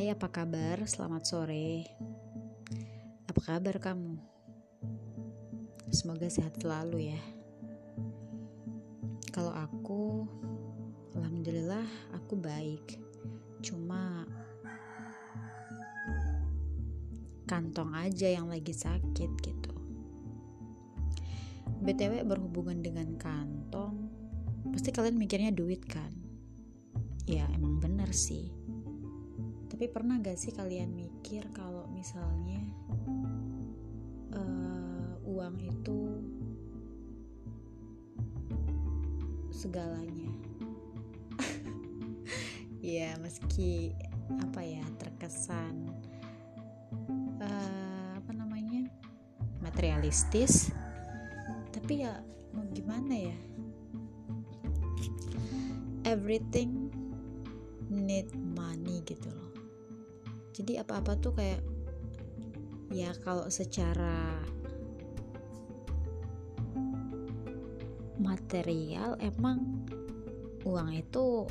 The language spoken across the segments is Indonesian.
Hai, apa kabar? Selamat sore. Apa kabar kamu? Semoga sehat selalu ya. Kalau aku, alhamdulillah aku baik. Cuma kantong aja yang lagi sakit gitu. BTW berhubungan dengan kantong, pasti kalian mikirnya duit kan? Ya emang bener sih tapi pernah gak sih kalian mikir kalau misalnya uh, uang itu segalanya? Ya meski apa ya terkesan uh, apa namanya materialistis tapi ya mau gimana ya? Everything need money gitu loh jadi apa-apa tuh kayak ya kalau secara material emang uang itu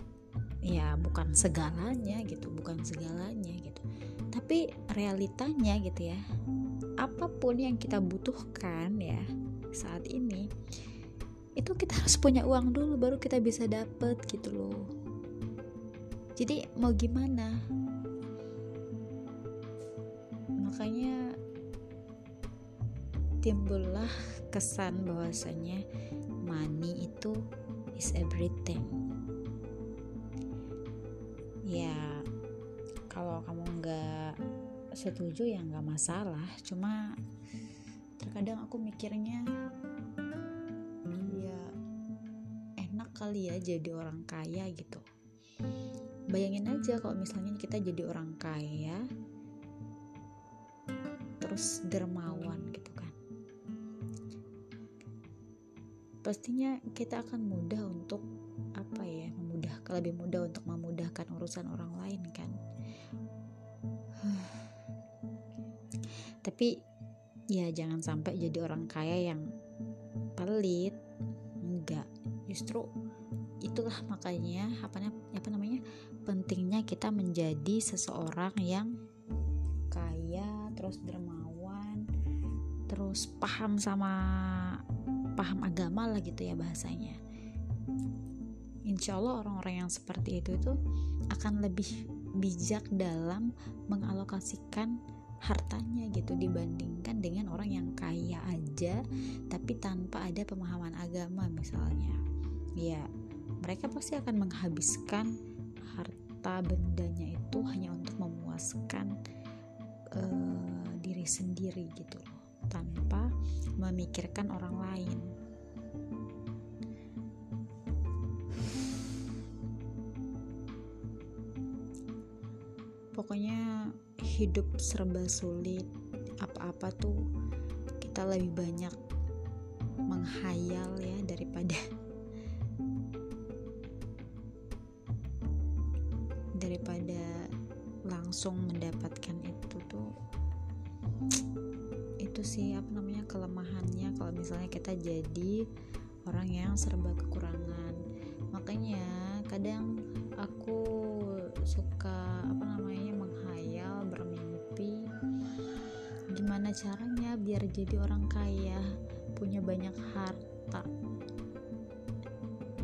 ya bukan segalanya gitu bukan segalanya gitu. Tapi realitanya gitu ya apa pun yang kita butuhkan ya saat ini itu kita harus punya uang dulu baru kita bisa dapet gitu loh. Jadi mau gimana makanya timbullah kesan bahwasanya money itu is everything. Ya kalau kamu nggak setuju ya nggak masalah. Cuma terkadang aku mikirnya ya enak kali ya jadi orang kaya gitu. Bayangin aja kalau misalnya kita jadi orang kaya terus dermawan gitu kan. Pastinya kita akan mudah untuk apa ya memudah lebih mudah untuk memudahkan urusan orang lain kan. Tapi ya jangan sampai jadi orang kaya yang pelit. Enggak. Justru itulah makanya apa, apa namanya pentingnya kita menjadi seseorang yang kaya terus dermawan terus paham sama paham agama lah gitu ya bahasanya. Insya Allah orang-orang yang seperti itu itu akan lebih bijak dalam mengalokasikan hartanya gitu dibandingkan dengan orang yang kaya aja tapi tanpa ada pemahaman agama misalnya. Ya mereka pasti akan menghabiskan harta bendanya itu hanya untuk memuaskan uh, diri sendiri gitu loh tanpa memikirkan orang lain. Pokoknya hidup serba sulit, apa-apa tuh kita lebih banyak menghayal ya daripada daripada langsung mendapatkan itu itu sih apa namanya kelemahannya kalau misalnya kita jadi orang yang serba kekurangan. Makanya kadang aku suka apa namanya menghayal bermimpi gimana caranya biar jadi orang kaya punya banyak harta.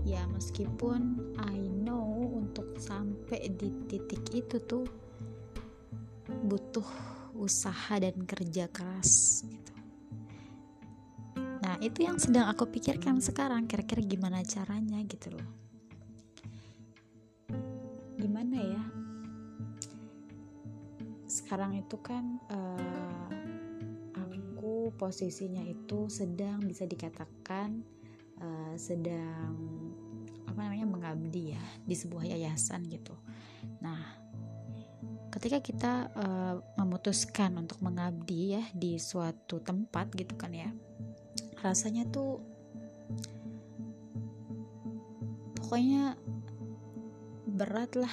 Ya meskipun I know untuk sampai di titik itu tuh butuh usaha dan kerja keras gitu. Nah, itu yang sedang aku pikirkan sekarang, kira-kira gimana caranya gitu loh. Gimana ya? Sekarang itu kan uh, aku posisinya itu sedang bisa dikatakan uh, sedang apa namanya mengabdi ya di sebuah yayasan gitu. Ketika kita uh, memutuskan untuk mengabdi ya di suatu tempat gitu kan ya rasanya tuh pokoknya berat lah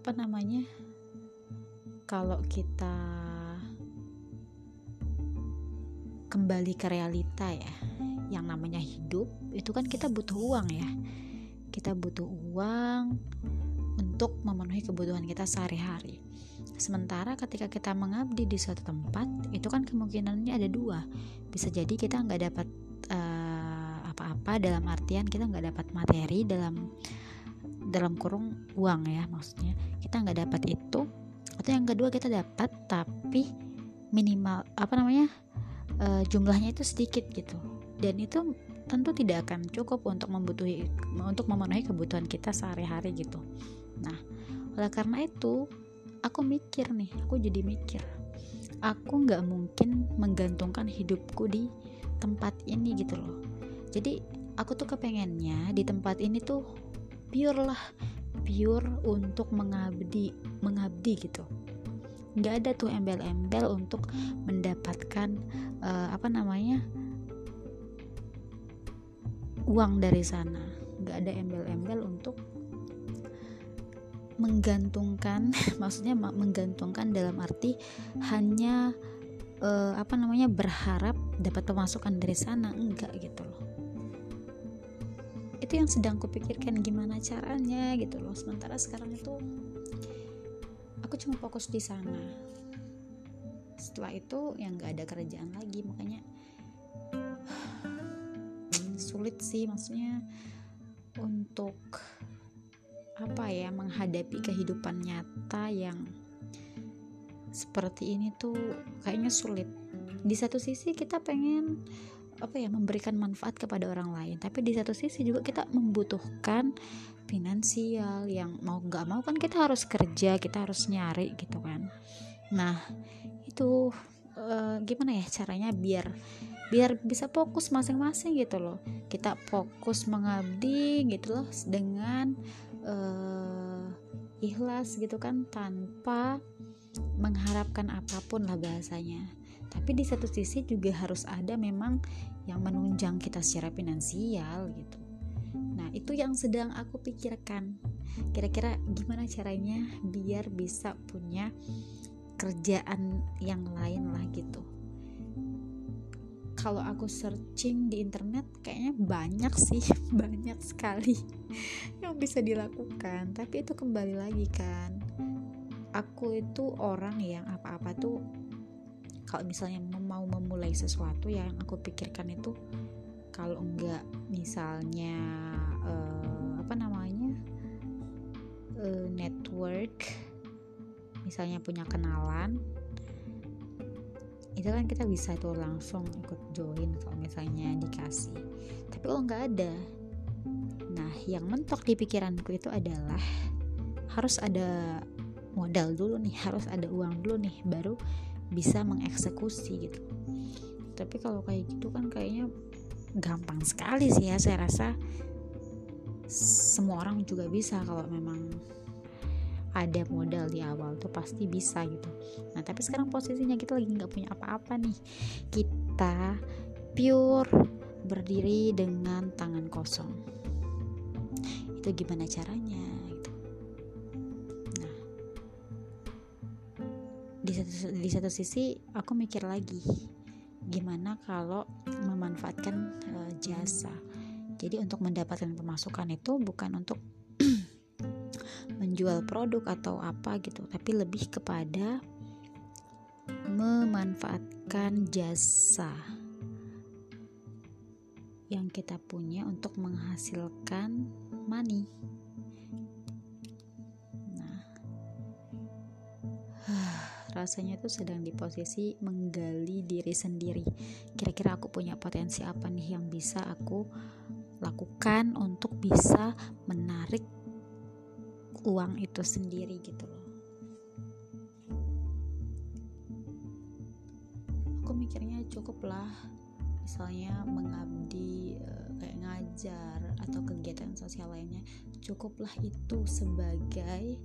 apa namanya kalau kita kembali ke realita ya yang namanya hidup itu kan kita butuh uang ya. Kita butuh uang untuk memenuhi kebutuhan kita sehari-hari. Sementara ketika kita mengabdi di suatu tempat itu kan kemungkinannya ada dua. Bisa jadi kita nggak dapat uh, apa-apa dalam artian kita nggak dapat materi dalam dalam kurung uang ya maksudnya. Kita nggak dapat itu. Atau yang kedua kita dapat tapi minimal apa namanya uh, jumlahnya itu sedikit gitu. Dan itu tentu tidak akan cukup untuk membutuhi untuk memenuhi kebutuhan kita sehari-hari gitu nah oleh karena itu aku mikir nih aku jadi mikir aku nggak mungkin menggantungkan hidupku di tempat ini gitu loh. Jadi aku tuh kepengennya di tempat ini tuh pure lah pure untuk mengabdi mengabdi gitu. Nggak ada tuh embel-embel untuk mendapatkan uh, apa namanya uang dari sana. Nggak ada embel-embel untuk menggantungkan maksudnya menggantungkan dalam arti hanya uh, apa namanya berharap dapat pemasukan dari sana enggak gitu loh. Itu yang sedang kupikirkan gimana caranya gitu loh. Sementara sekarang itu aku cuma fokus di sana. Setelah itu yang nggak ada kerjaan lagi makanya sulit sih maksudnya untuk apa ya menghadapi kehidupan nyata yang seperti ini tuh kayaknya sulit. Di satu sisi kita pengen apa ya memberikan manfaat kepada orang lain tapi di satu sisi juga kita membutuhkan finansial yang mau nggak mau kan kita harus kerja kita harus nyari gitu kan. Nah itu e, gimana ya caranya biar biar bisa fokus masing-masing gitu loh. Kita fokus mengabdi gitu loh dengan uh, ikhlas gitu kan tanpa mengharapkan apa pun lah bahasanya. Tapi di satu sisi juga harus ada memang yang menunjang kita secara finansial gitu. Nah itu yang sedang aku pikirkan. Kira-kira gimana caranya biar bisa punya kerjaan yang lain lah gitu kalau aku searching di internet kayaknya banyak sih banyak sekali yang bisa dilakukan. Tapi itu kembali lagi kan aku itu orang yang apa-apa tuh kalau misalnya mau memulai sesuatu yang aku pikirkan itu kalau enggak misalnya uh, apa namanya uh, network misalnya punya kenalan itu kan kita bisa tuh langsung ikut join kalau misalnya dikasih. Tapi kalau nggak ada nah yang mentok di pikiranku itu adalah harus ada modal dulu nih harus ada uang dulu nih baru bisa mengeksekusi gitu. Tapi kalau kayak gitu kan kayaknya gampang sekali sih ya saya rasa. Semua orang juga bisa kalau memang ada modal di awal tuh pasti bisa gitu. Nah tapi sekarang posisinya kita lagi nggak punya apa-apa nih. Kita pure berdiri dengan tangan kosong. Itu gimana caranya gitu. nah di satu, di satu sisi aku mikir lagi gimana kalau memanfaatkan uh, jasa. Jadi untuk mendapatkan pemasukan itu bukan untuk menjual produk atau apa gitu tapi lebih kepada memanfaatkan jasa yang kita punya untuk menghasilkan money. Nah, rasanya tuh sedang di posisi menggali diri sendiri. Kira-kira aku punya potensi apa nih yang bisa aku lakukan untuk bisa menarik uang itu sendiri gitu loh. Aku mikirnya cukup lah misalnya mengabdi eh, kayak ngajar atau kegiatan sosial lainnya cukuplah itu sebagai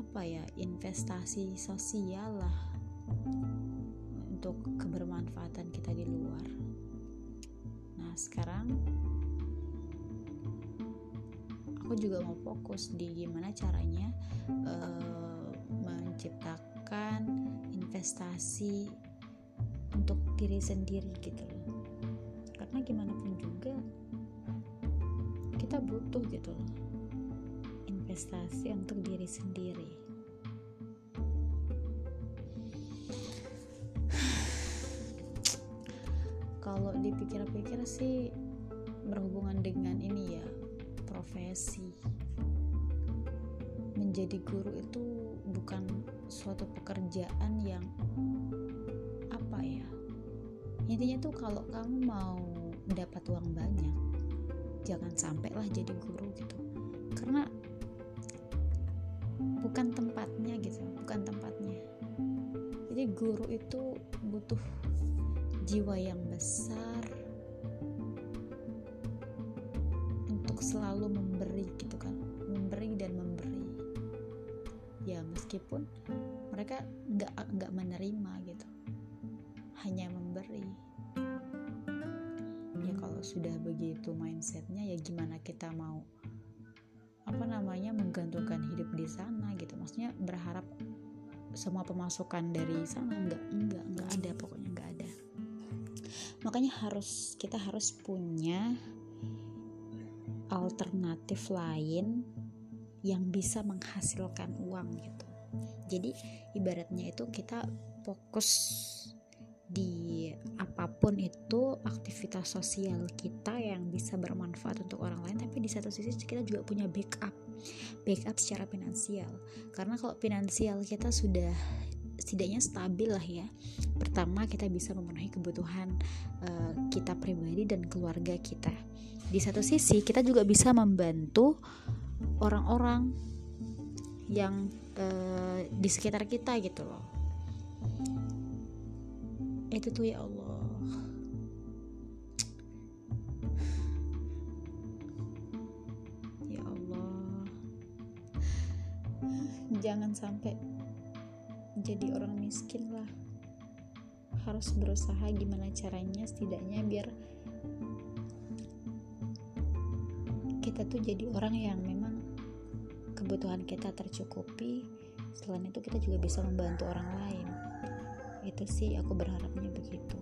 apa ya investasi sosial lah juga mau fokus di gimana caranya uh, menciptakan investasi untuk diri sendiri gitu loh. Karena gimana pun juga kita butuh gitu loh investasi untuk diri sendiri. Kalau dipikir-pikir sih berhubungan dengan ini ya profesi. Menjadi guru itu bukan suatu pekerjaan yang apa ya? Intinya tuh kalau kamu mau dapat uang banyak jangan sampailah jadi guru gitu. Karena bukan tempatnya gitu bukan tempatnya. Jadi guru itu butuh jiwa yang besar selalu memberi gitu kan. Memberi dan memberi. Ya meskipun mereka nggak nggak menerima gitu. Hanya memberi. Ya kalau sudah begitu mindsetnya ya gimana kita mau apa namanya menggantungkan hidup di sana gitu. Maksudnya berharap semua pemasukan dari sana nggak nggak nggak ada pokoknya nggak ada. Makanya harus kita harus punya alternatif lain yang bisa menghasilkan uang gitu. Jadi ibaratnya itu kita fokus di apa pun itu aktivitas sosial kita yang bisa bermanfaat untuk orang lain tapi di satu sisi kita juga punya backup backup secara finansial. Karena kalau finansial kita sudah setidaknya stabil lah ya pertama kita bisa memenuhi kebutuhan uh, kita pribadi dan keluarga kita di satu sisi kita juga bisa membantu orang-orang yang uh, di sekitar kita gitu loh. Itu tuh ya Allah. Ya Allah. Jangan sampai jadi orang miskin lah. Harus berusaha gimana caranya setidaknya biar kita tuh jadi orang yang memang kebutuhan kita tercukupi selain itu kita juga bisa membantu orang lain. Itu sih aku berharapnya begitu.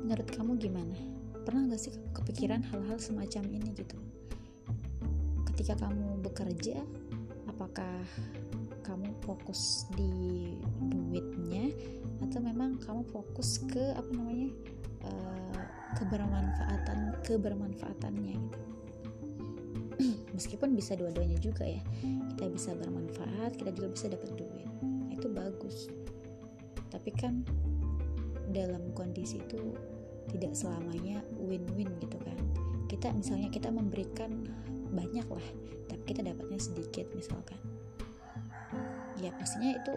Menurut kamu gimana? Pernah gak sih kepikiran hal-hal semacam ini gitu? Ketika kamu bekerja apakah kamu fokus di duitnya atau memang kamu fokus ke apa namanya kebermanfaatan kebermanfaatannya gitu. Meskipun bisa dua-duanya juga ya kita bisa bermanfaat kita juga bisa dapat duit. Nah, itu bagus. Tapi kan dalam kondisi itu tidak selamanya win-win gitu kan. Kita misalnya kita memberikan banyak lah tapi kita dapatnya sedikit misalkan. Ya pastinya itu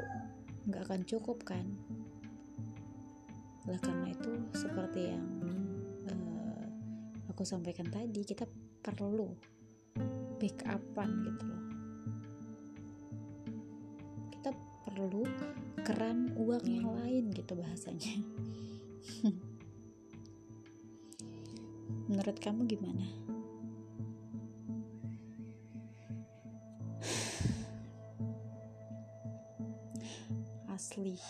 nggak akan cukup kan. Lah karena itu seperti yang aku sampaikan tadi kita perlu backupan gitu loh. Kita perlu keran uang yang lain gitu bahasanya. Menurut kamu gimana? Asli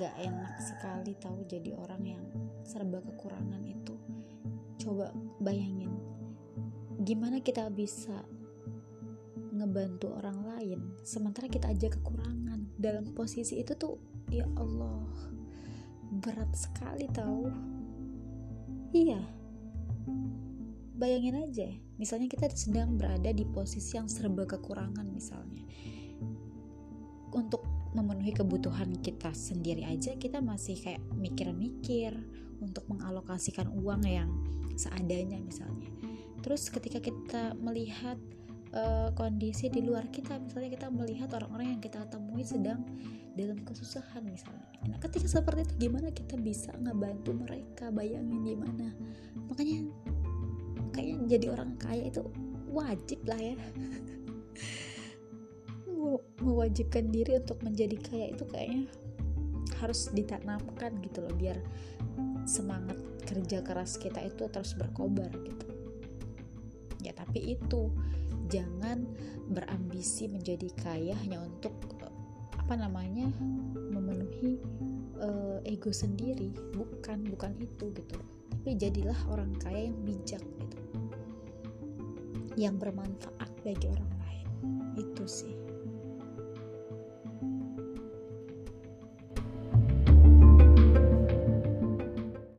gak enak sekali tahu jadi orang yang serba kekurangan itu coba bayangin gimana kita bisa ngebantu orang lain sementara kita aja kekurangan? Dalam posisi itu tuh ya Allah berat sekali tahu iya. Bayangin aja misalnya kita sedang berada di posisi yang serba kekurangan misalnya. Untuk memenuhi kebutuhan kita sendiri aja kita masih kayak mikir-mikir untuk mengalokasikan uang yang seadanya misalnya. Terus ketika kita melihat uh, kondisi di luar kita misalnya kita melihat orang-orang yang kita temui sedang dalam kesusahan misalnya. Nah ketika seperti itu gimana kita bisa ngebantu mereka? Bayangin gimana? Makanya kayaknya jadi orang kaya itu wajib lah ya. Mewajibkan diri untuk menjadi kaya itu kayaknya harus ditanamkan gitu loh biar semangat kerja keras kita itu terus berkobar gitu. Ya tapi itu jangan berambisi menjadi kaya hanya untuk apa namanya memenuhi uh, ego sendiri. Bukan bukan itu gitu. Tapi jadilah orang kaya yang bijak gitu. Yang bermanfaat bagi orang lain. Itu sih